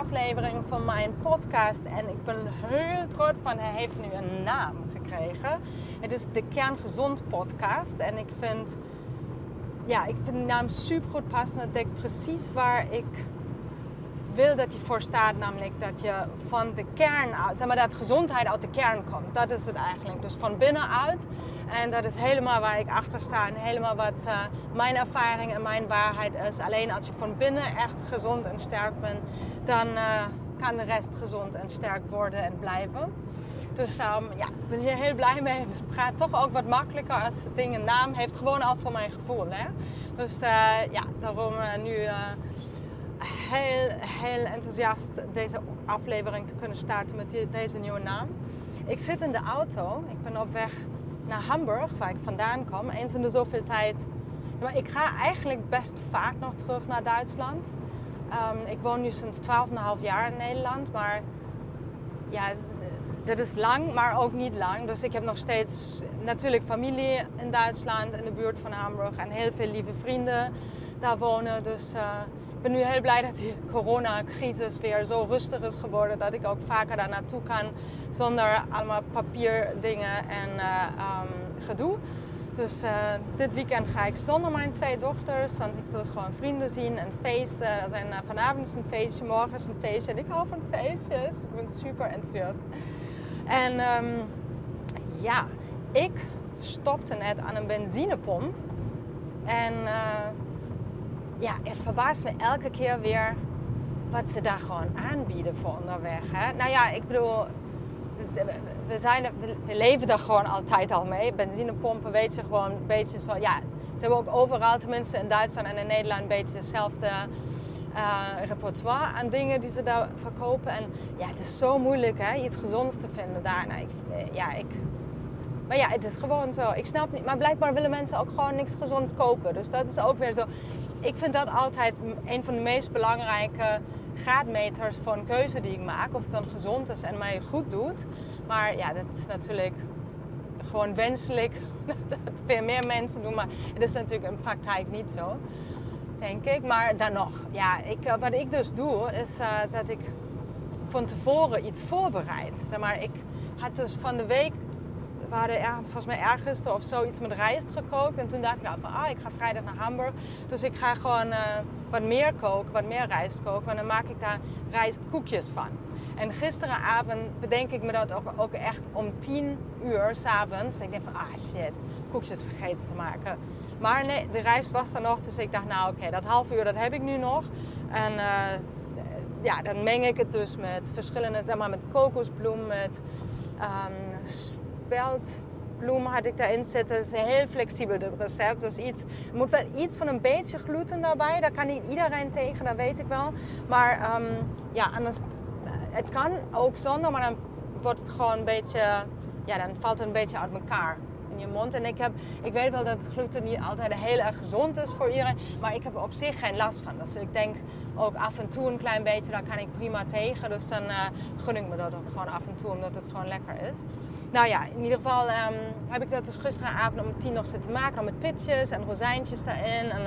aflevering van mijn podcast. En ik ben heel trots, want hij heeft nu een naam gekregen. Het is de Kerngezond podcast. En ik vind, ja, ik vind de naam super goed passen. Het dekt precies waar ik wil dat hij voor staat. Namelijk dat je van de kern uit, zeg maar dat gezondheid uit de kern komt. Dat is het eigenlijk. Dus van binnenuit. En dat is helemaal waar ik achter sta en helemaal wat uh, mijn ervaring en mijn waarheid is. Alleen als je van binnen echt gezond en sterk bent, dan uh, kan de rest gezond en sterk worden en blijven. Dus um, ja, ik ben hier heel blij mee. Het gaat toch ook wat makkelijker als het ding een naam heeft. Gewoon al voor mijn gevoel. Hè? Dus uh, ja, daarom nu heel, heel enthousiast deze aflevering te kunnen starten met deze nieuwe naam. Ik zit in de auto. Ik ben op weg naar Hamburg, waar ik vandaan kom. Eens in de zoveel tijd. Maar ik ga eigenlijk best vaak nog terug naar Duitsland. Um, ik woon nu sinds 12,5 jaar in Nederland. Maar ja, dat is lang, maar ook niet lang. Dus ik heb nog steeds natuurlijk familie in Duitsland, in de buurt van Hamburg. En heel veel lieve vrienden daar wonen. Dus ik ben nu heel blij dat die coronacrisis weer zo rustig is geworden. Dat ik ook vaker daar naartoe kan zonder allemaal papierdingen en uh, um, gedoe. Dus uh, dit weekend ga ik zonder mijn twee dochters, want ik wil gewoon vrienden zien en feesten. Er zijn uh, vanavond een feestje, morgen is een feestje. En ik hou van feestjes. Ik ben super enthousiast. En um, ja, ik stopte net aan een benzinepomp. En ja, het verbaast me elke keer weer wat ze daar gewoon aanbieden voor onderweg. Hè? Nou ja, ik bedoel, we, zijn, we leven daar gewoon altijd al mee. Benzinepompen weet je gewoon een beetje zo. Ja, ze hebben ook overal, tenminste in Duitsland en in Nederland, een beetje hetzelfde uh, repertoire aan dingen die ze daar verkopen. En ja, het is zo moeilijk hè, iets gezonds te vinden daar. Nou, ik, ja, ik, maar ja, het is gewoon zo. Ik snap niet. Maar blijkbaar willen mensen ook gewoon niks gezonds kopen. Dus dat is ook weer zo. Ik vind dat altijd een van de meest belangrijke graadmeters voor een keuze die ik maak. Of het dan gezond is en mij goed doet. Maar ja, dat is natuurlijk gewoon wenselijk dat veel meer mensen doen. Maar het is natuurlijk in praktijk niet zo, denk ik. Maar dan nog, ja, ik, eh, wat ik dus doe, is uh, dat ik van tevoren iets voorbereid. Zeg maar, ik had dus van de week we hadden er, volgens mij ergens of zoiets met rijst gekookt. En toen dacht ik, nou, van, ah, ik ga vrijdag naar Hamburg. Dus ik ga gewoon uh, wat meer koken, wat meer rijst koken. En dan maak ik daar rijstkoekjes van. En gisteravond bedenk ik me dat ook, ook echt om 10 uur s'avonds. Ik denk van, ah shit, koekjes vergeten te maken. Maar nee, de rijst was er nog. Dus ik dacht, nou oké, dat half uur dat heb ik nu nog. En uh, ja, dan meng ik het dus met verschillende, zeg maar met kokosbloem, met um, speldbloem had ik daarin zitten. Het is heel flexibel dit recept. Dus iets, er moet wel iets van een beetje gluten daarbij. Daar kan niet iedereen tegen, dat weet ik wel. Maar um, ja, anders, het kan ook zonder, maar dan wordt het gewoon een beetje, ja, dan valt het een beetje uit elkaar je mond. En ik, heb, ik weet wel dat gluten niet altijd heel erg gezond is voor iedereen, maar ik heb er op zich geen last van. Dus ik denk ook af en toe een klein beetje, daar kan ik prima tegen. Dus dan uh, gun ik me dat ook gewoon af en toe, omdat het gewoon lekker is. Nou ja, in ieder geval um, heb ik dat dus gisteravond om tien nog zitten maken. met pitjes en rozijntjes daarin. En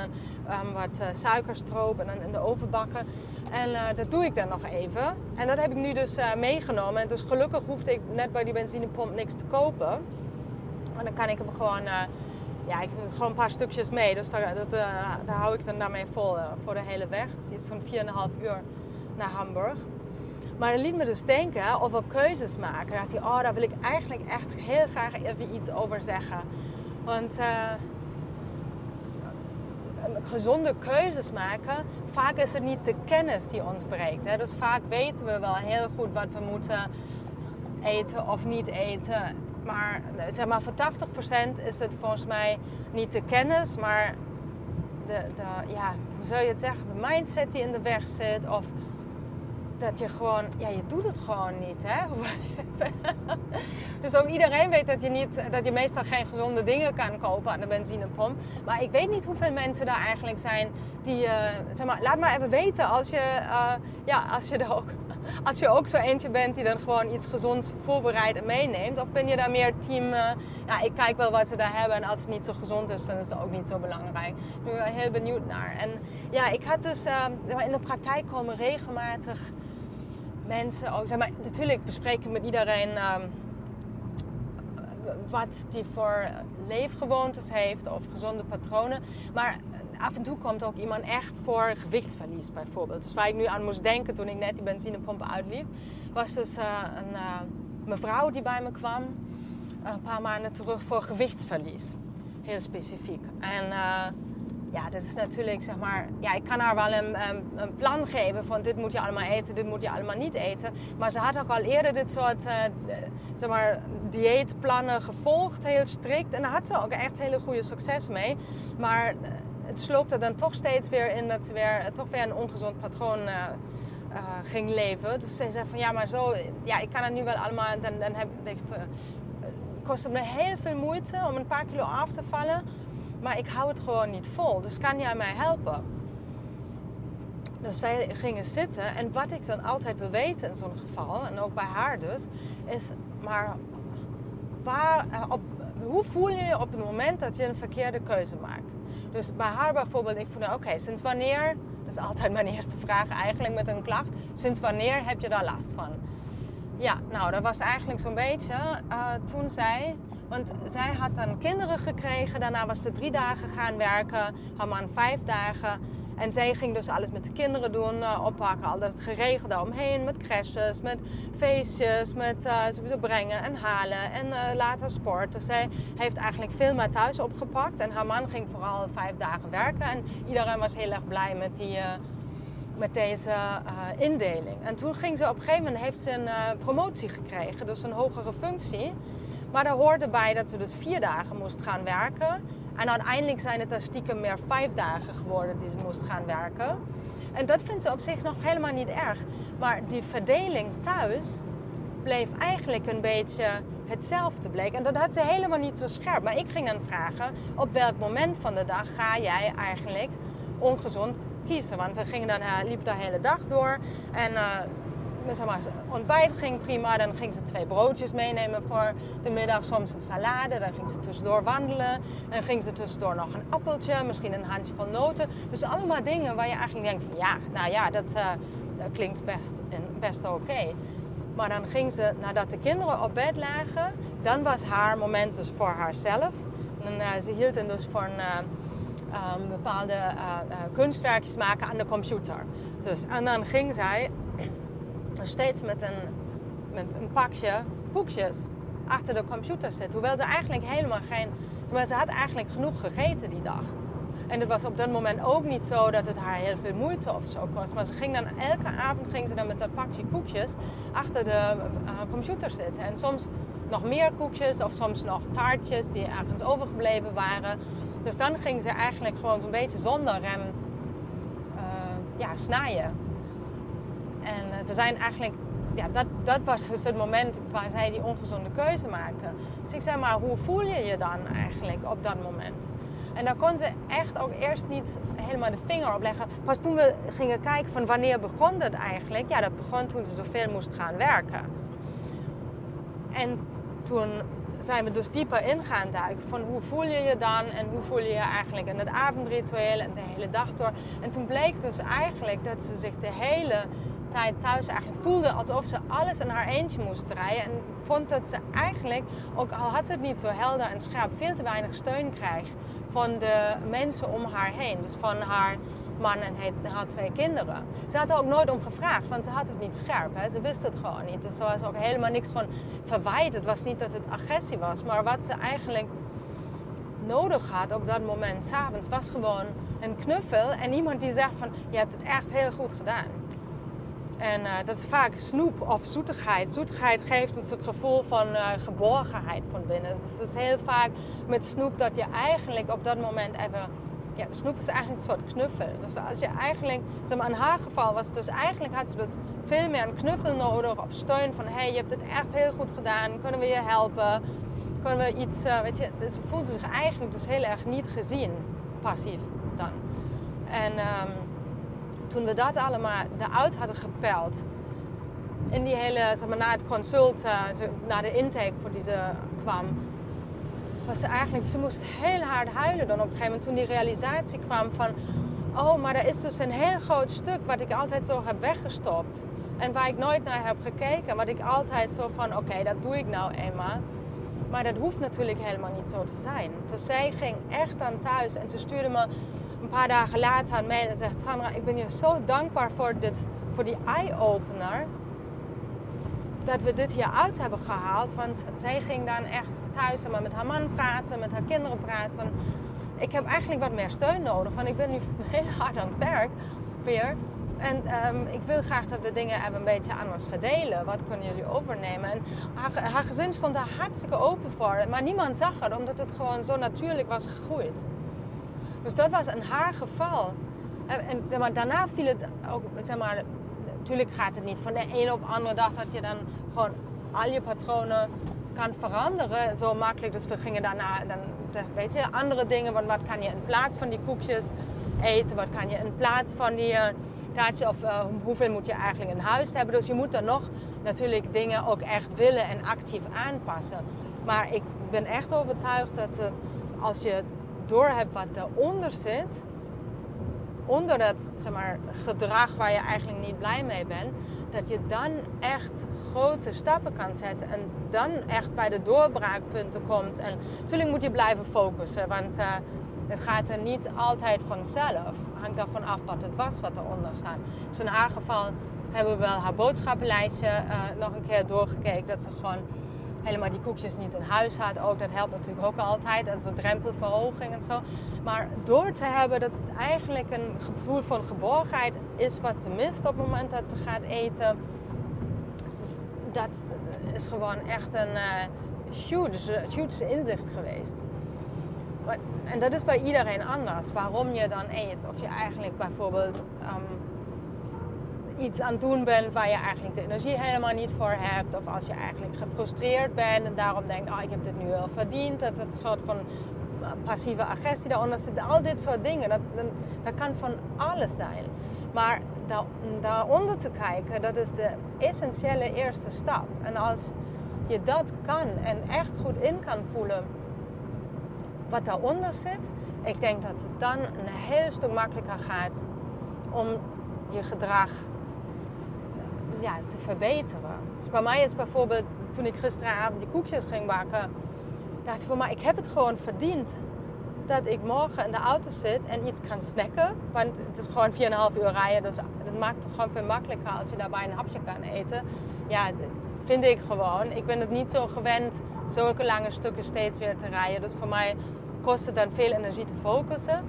um, wat uh, suikerstroop en dan in de oven bakken. En uh, dat doe ik dan nog even. En dat heb ik nu dus meegenomen. En dus gelukkig hoefde ik net bij die benzinepomp niks te kopen. En dan kan ik hem gewoon... ja, ik heb gewoon een paar stukjes mee. Dus daar, dat, daar hou ik dan daarmee vol voor de hele weg. Het is iets van 4,5 uur naar Hamburg. Maar dat liet me dus denken over keuzes maken. Dacht hij, oh, daar wil ik eigenlijk echt heel graag even iets over zeggen. Want gezonde keuzes maken, vaak is het niet de kennis die ontbreekt. Hè? Dus vaak weten we wel heel goed wat we moeten eten of niet eten. Maar, zeg maar voor 80% is het volgens mij niet de kennis, maar de, de, ja, hoe zou je het zeggen, de mindset die in de weg zit. Of dat je gewoon, ja, je doet het gewoon niet. Hè? dus ook iedereen weet dat je, niet, dat je meestal geen gezonde dingen kan kopen aan de benzinepomp. Maar ik weet niet hoeveel mensen daar eigenlijk zijn die, uh, zeg maar, laat maar even weten als je, uh, ja, als je er ook, als je ook zo eentje bent die dan gewoon iets gezonds voorbereidt en meeneemt. Of ben je daar meer team, uh, ja, ik kijk wel wat ze daar hebben en als het niet zo gezond is, dan is het ook niet zo belangrijk. Ik ben heel benieuwd naar. En ja, ik had dus in de praktijk komen regelmatig mensen ook, zeg maar, natuurlijk bespreek ik met iedereen ehm, wat die voor leefgewoontes heeft of gezonde patronen. Maar af en toe komt ook iemand echt voor gewichtsverlies bijvoorbeeld. Dus waar ik nu aan moest denken toen ik net die benzinepomp uitliet, was dus uh, een uh, mevrouw die bij me kwam een paar maanden terug voor gewichtsverlies. Heel specifiek. En uh, ja, dat is natuurlijk, zeg maar, ja, ik kan haar wel een, een, plan geven van dit moet je allemaal eten, dit moet je allemaal niet eten. Maar ze had ook al eerder dit soort, zeg maar, dieetplannen gevolgd, heel strikt. En daar had ze ook echt hele goede succes mee. Maar eh, het sloopte dan toch steeds weer in dat ze weer, toch weer een ongezond patroon uh, uh, ging leven. Dus ze zei van ja, maar zo, ja, ik kan het nu wel allemaal, dan, dan heb het me heel veel moeite om een paar kilo af te vallen. Maar ik hou het gewoon niet vol. Dus kan jij mij helpen? Dus wij gingen zitten. En wat ik dan altijd wil weten in zo'n geval, en ook bij haar dus, is maar waar, eh, op, hoe voel je je op het moment dat je een verkeerde keuze maakt? Dus bij haar bijvoorbeeld, ik voelde, oké, sinds wanneer, dat is altijd mijn eerste vraag eigenlijk met een klacht, sinds wanneer heb je daar last van? Ja, nou, dat was eigenlijk zo'n beetje uh, toen zij want zij had dan kinderen gekregen. Daarna was ze drie dagen gaan werken. Haar man vijf dagen. En zij ging dus alles met de kinderen doen, uh, oppakken, al dat geregelde omheen. Met crashes, met feestjes, met uh, sowieso brengen en halen en uh, later sport. Dus zij heeft eigenlijk veel meer thuis opgepakt. En haar man ging vooral vijf dagen werken. En iedereen was heel erg blij met, die, met deze indeling. En toen ging ze op een gegeven moment heeft ze een promotie gekregen, dus een hogere functie. Maar daar hoorde bij dat ze dus vier dagen moest gaan werken. En uiteindelijk zijn het er stiekem meer vijf dagen geworden die ze moest gaan werken. En dat vindt ze op zich nog helemaal niet erg. Maar die verdeling thuis bleef eigenlijk een beetje hetzelfde bleek. En dat had ze helemaal niet zo scherp. Maar ik ging dan vragen, op welk moment van de dag ga jij eigenlijk ongezond kiezen? Want we gingen dan, uh, liep de hele dag door. En uh, zeg maar, ontbijt ging prima. Dan ging ze twee broodjes meenemen voor de middag. Soms een salade. Dan ging ze tussendoor wandelen. Dan ging ze tussendoor nog een appeltje. Misschien een handje van noten. Dus allemaal dingen waar je eigenlijk denkt van ja, nou ja, dat, uh, dat klinkt best, best oké. Maar dan ging ze, nadat de kinderen op bed lagen, dan was haar moment dus voor haarzelf. En, uh, ze hield dan dus voor een, um, bepaalde kunstwerkjes maken aan de computer. Dus, en dan ging zij steeds met een, met een pakje koekjes achter de computer zit. Hoewel ze eigenlijk helemaal geen. Terwijl ze had eigenlijk genoeg gegeten die dag. En het was op dat moment ook niet zo dat het haar heel veel moeite of zo kost. Maar ze ging dan elke avond ging ze dan met dat pakje koekjes achter de uh, computer zitten. En soms nog meer koekjes of soms nog taartjes die ergens overgebleven waren. Dus dan ging ze eigenlijk gewoon zo'n beetje zonder rem uh, ja, snijden. En uh, zijn eigenlijk, ja, dat, dat was dus het moment waar zij die ongezonde keuze maakte. Dus ik zei maar, hoe voel je je dan eigenlijk op dat moment? En daar kon ze echt ook eerst niet helemaal de vinger op leggen. Pas toen we gingen kijken van wanneer begon dat eigenlijk? Ja, dat begon toen ze zoveel moest gaan werken. En toen zijn we dus dieper in gaan duiken van hoe voel je je dan en hoe voel je je eigenlijk in het avondritueel en de hele dag door. En toen bleek dus eigenlijk dat ze zich de hele tijd thuis eigenlijk voelde alsof ze alles in haar eentje moest draaien. En vond dat ze eigenlijk, ook al had ze het niet zo helder en scherp, veel te weinig steun kreeg van de mensen om haar heen. Dus van haar man en haar twee kinderen. Ze had er ook nooit om gevraagd, want ze had het niet scherp. Hè? Ze wist het gewoon niet. Dus er was ook helemaal niks van verwijt. Het was niet dat het agressie was, maar wat ze eigenlijk nodig had op dat moment, s'avonds, was gewoon een knuffel en iemand die zegt van, je hebt het echt heel goed gedaan. En uh, dat is vaak snoep of zoetigheid. Zoetigheid geeft ons het gevoel van uh, geborgenheid van binnen. Dus het is heel vaak met snoep dat je eigenlijk op dat moment even... Ja, snoep is eigenlijk een soort knuffel. Dus als je eigenlijk... In haar geval was het dus eigenlijk had ze dus veel meer een knuffel nodig. Of steun van, hey, je hebt het echt heel goed gedaan. Kunnen we je helpen? Kunnen we iets... Uh, weet je, dus ze voelde zich eigenlijk dus heel erg niet gezien. Passief dan. En... Um, toen we dat allemaal eruit hadden gepeld, in die hele, zeg na het consult, uh, na de intake voor die ze kwam, was ze eigenlijk, ze moest heel hard huilen dan op een gegeven moment toen die realisatie kwam van, oh, maar er is dus een heel groot stuk wat ik altijd zo heb weggestopt. En waar ik nooit naar heb gekeken, wat ik altijd zo van, oké, dat doe ik nou eenmaal. Maar dat hoeft natuurlijk helemaal niet zo te zijn. Dus zij ging echt aan thuis en ze stuurde me paar dagen later aan mij en zegt: Sandra, ik ben je zo dankbaar voor, dit, voor die eye-opener. Dat we dit hier uit hebben gehaald. Want zij ging dan echt thuis en met haar man praten, met haar kinderen praten. Van, ik heb eigenlijk wat meer steun nodig, want ik ben nu heel hard aan het werk weer. En ehm, ik wil graag dat we dingen even een beetje anders verdelen. Wat kunnen jullie overnemen? En haar, haar, gezin stond daar hartstikke open voor. Maar niemand zag het, omdat het gewoon zo natuurlijk was gegroeid. Dus dat was in haar geval. En, en zeg maar, daarna viel het ook, zeg maar, natuurlijk gaat het niet van de ene op de andere dag dat je dan gewoon al je patronen kan veranderen. Zo makkelijk. Dus we gingen daarna, dan, weet je, andere dingen. Want wat kan je in plaats van die koekjes eten? Wat kan je in plaats van die uh, Of uh, hoeveel moet je eigenlijk in huis hebben? Dus je moet dan nog natuurlijk dingen ook echt willen en actief aanpassen. Maar ik ben echt overtuigd dat uh, als je doorhebt wat eronder zit, onder dat zeg maar, gedrag waar je eigenlijk niet blij mee bent, dat je dan echt grote stappen kan zetten en dan echt bij de doorbraakpunten komt. En natuurlijk moet je blijven focussen, want uh, het gaat er niet altijd vanzelf. Het hangt ervan af wat het was wat eronder staat. Dus in haar geval hebben we wel haar boodschappenlijstje uh, nog een keer doorgekeken. Dat ze gewoon helemaal die koekjes niet in huis had. Ook dat helpt natuurlijk ook altijd. Is een drempelverhoging en zo. Maar door te hebben dat het eigenlijk een gevoel van geborgenheid is wat ze mist op het moment dat ze gaat eten. Dat is gewoon echt een uh, huge, huge inzicht geweest. En dat is bij iedereen anders. Waarom je dan eet. Of je eigenlijk bijvoorbeeld um, iets aan het doen bent waar je eigenlijk de energie helemaal niet voor hebt. Of als je eigenlijk gefrustreerd bent en daarom denkt, oh, ik heb dit nu wel verdiend. Dat het soort van eh, passieve agressie daaronder zit. Al dit soort dingen, dat, dat kan van alles zijn. Maar daar, daaronder te kijken, dat is de essentiële eerste stap. En als je dat kan en echt goed in kan voelen wat daaronder zit, ik denk dat het dan een heel stuk makkelijker gaat om je gedrag ja, te verbeteren. Dus bij mij is bijvoorbeeld, toen ik gisteravond die koekjes ging bakken, dacht ik van, maar ik heb het gewoon verdiend dat ik morgen in de auto zit en iets kan snacken. Want het is gewoon 4,5 uur rijden, dus het maakt het gewoon veel makkelijker als je daarbij een hapje kan eten. Ja, dat vind ik gewoon. Ik ben het niet zo gewend zulke lange stukken steeds weer te rijden. Dus voor mij kost het dan veel energie te focussen.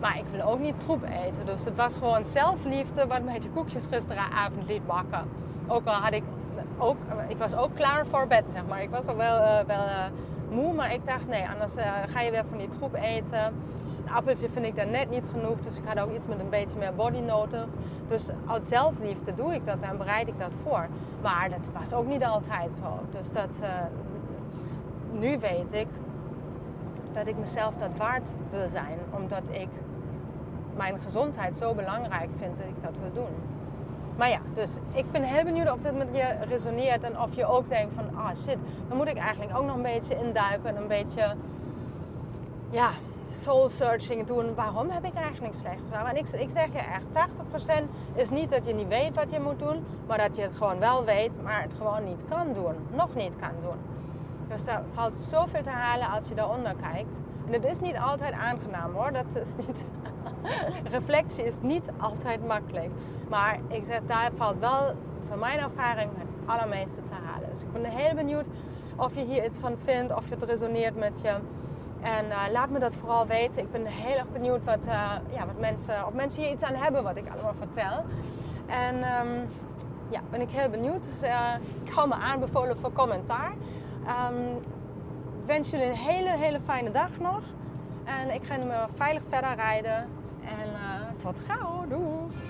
Maar ik wil ook niet troep eten. Dus het was gewoon zelfliefde wat mij de koekjes gisteravond liet bakken. Ook al had ik ook, ik was ook klaar voor bed, zeg maar. Ik was al wel, uh, wel uh, moe, maar ik dacht nee, anders uh, ga je weer van die troep eten. Een appeltje vind ik daar net niet genoeg, dus ik had ook iets met een beetje meer body nodig. Dus uit zelfliefde doe ik dat en bereid ik dat voor. Maar dat was ook niet altijd zo. Dus dat, nu weet ik dat ik mezelf dat waard wil zijn, omdat ik mijn gezondheid zo belangrijk vind dat ik dat wil doen. Maar ja, dus ik ben heel benieuwd of dit met je resoneert en of je ook denkt van, ah shit, dan moet ik eigenlijk ook nog een beetje induiken en een beetje, ja, soul searching doen. Waarom heb ik eigenlijk slecht gedaan? En ik, ik zeg je echt, 80% is niet dat je niet weet wat je moet doen, maar dat je het gewoon wel weet, maar het gewoon niet kan doen. Nog niet kan doen. Dus daar valt zoveel te halen als je daaronder kijkt. En het is niet altijd aangenaam hoor. Dat is niet. Reflectie is niet altijd makkelijk. Maar ik zeg, daar valt wel van mijn ervaring het allermeeste te halen. Dus ik ben heel benieuwd of je hier iets van vindt, of het resoneert met je. En uh, laat me dat vooral weten. Ik ben heel erg benieuwd wat, uh, ja, wat mensen, of mensen hier iets aan hebben wat ik allemaal vertel. En um, ja, ben ik heel benieuwd. Dus uh, ik hou me aanbevolen voor commentaar. Ik wens jullie een hele, hele fijne dag nog. En ik ga nu veilig verder rijden. En uh, tot gauw. Doei!